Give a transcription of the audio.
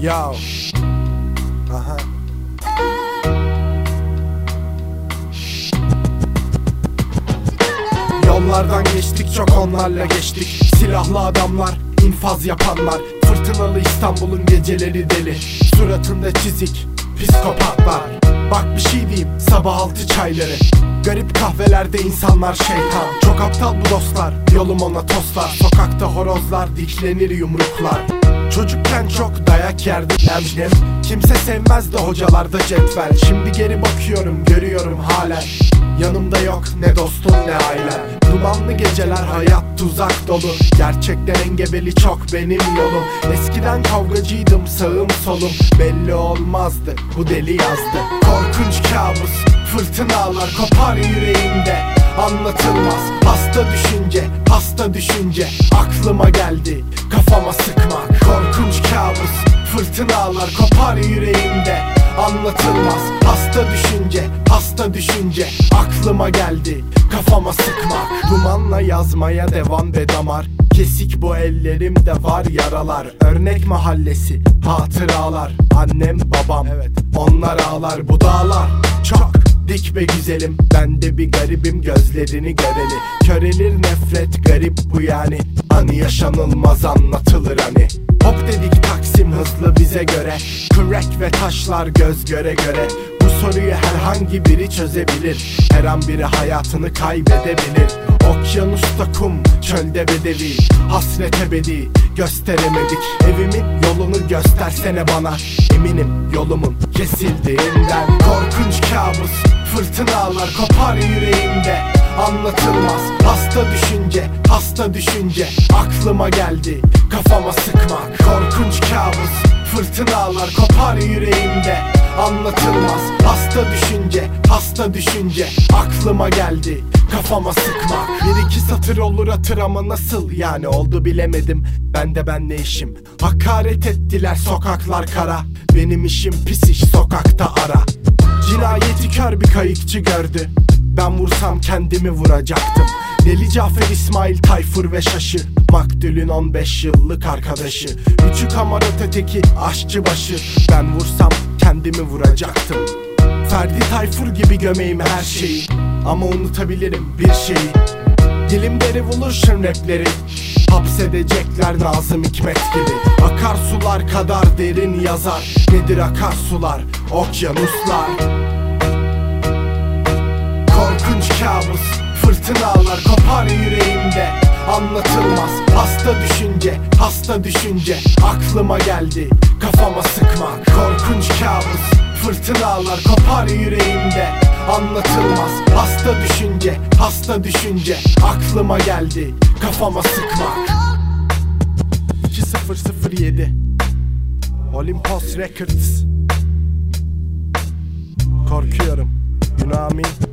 Yo. Uh-huh. Yollardan geçtik çok onlarla geçtik Silahlı adamlar, infaz yapanlar Fırtınalı İstanbul'un geceleri deli Suratında çizik, psikopatlar Bak bir şey diyeyim sabah altı çayları. Garip kahvelerde insanlar şeytan. Çok aptal bu dostlar yolum ona toslar Sokakta horozlar diklenir yumruklar. Çocukken çok dayak yerdik emnim Kimse sevmezdi hocalarda cetvel. Şimdi geri bakıyorum görüyorum halen. Yanımda yok ne dostum ne ailem. Dumanlı geceler hayat tuzak dolu. Gerçekten engebeli çok benim yolum. Eskiden kavgacıydım sağım solum. Belli olmazdı bu deli yazdı kabus fırtınalar kopar yüreğimde. Anlatılmaz hasta düşünce hasta düşünce Aklıma geldi. Kafama sıkmak Korkunç kabus fırtınalar kopar yüreğimde. Anlatılmaz hasta düşünce hasta düşünce Aklıma geldi. Kafama sıkmak Dumanla yazmaya devam ve damar. Kesik bu ellerimde var yaralar. Örnek mahallesi hatıralar. Annem babam evet. onlar ağlar bu dağlar Çok dik be güzelim. Ben de bir garibim gözlerini göreli. Körelir nefret garip bu yani. Anı yaşanılmaz anlatılır hani. Hop dedik Taksim hızlı bize göre. Crack ve taşlar göz göre göre. Bu soruyu herhangi biri çözebilir. Her an biri hayatını kaybedebilir. Okyanusta kum, çölde bedevi. Hasret ebedi, gösteremedik. Evimin yolunu göstersene bana. Eminim yolumun kesildiğinden kabus, fırtınalar kopar yüreğimde. Anlatılmaz hasta düşünce, hasta düşünce Aklıma geldi. Kafama sıkmak Korkunç kabus, fırtınalar kopar yüreğimde. Anlatılmaz hasta düşünce, hasta düşünce Aklıma geldi. Kafama sıkmak. Bir iki satır olur atır ama nasıl yani oldu bilemedim. Ben de ben ne işim? Hakaret ettiler sokaklar kara. Benim işim pis iş sokakta ara Cinayeti kör bir kayıkçı gördü. Ben vursam kendimi vuracaktım. Deli Cafer İsmail Tayfur ve Şaşı. Maktulün 15 yıllık arkadaşı. Üçü kamarot öteki aşçıbaşı Ben vursam kendimi vuracaktım. Ferdi Tayfur gibi gömeyim her şeyi. Ama unutabilirim bir şeyi. Dilimde revolution rapleri Hapsedecekler Nazım Hikmet gibi. Akarsular kadar derin yazar. Nedir akarsular, okyanuslar. Korkunç kabus, fırtınalar kopar yüreğimde. Anlatılmaz hasta düşünce, hasta düşünce Aklıma geldi. Kafama sıkmak Korkunç kabus, fırtınalar kopar yüreğimde Anlatılmaz. Hasta düşünce, hasta düşünce Aklıma geldi. Kafama sıkmak. 2007 Olympus Records. Korkuyorum. You know I mean?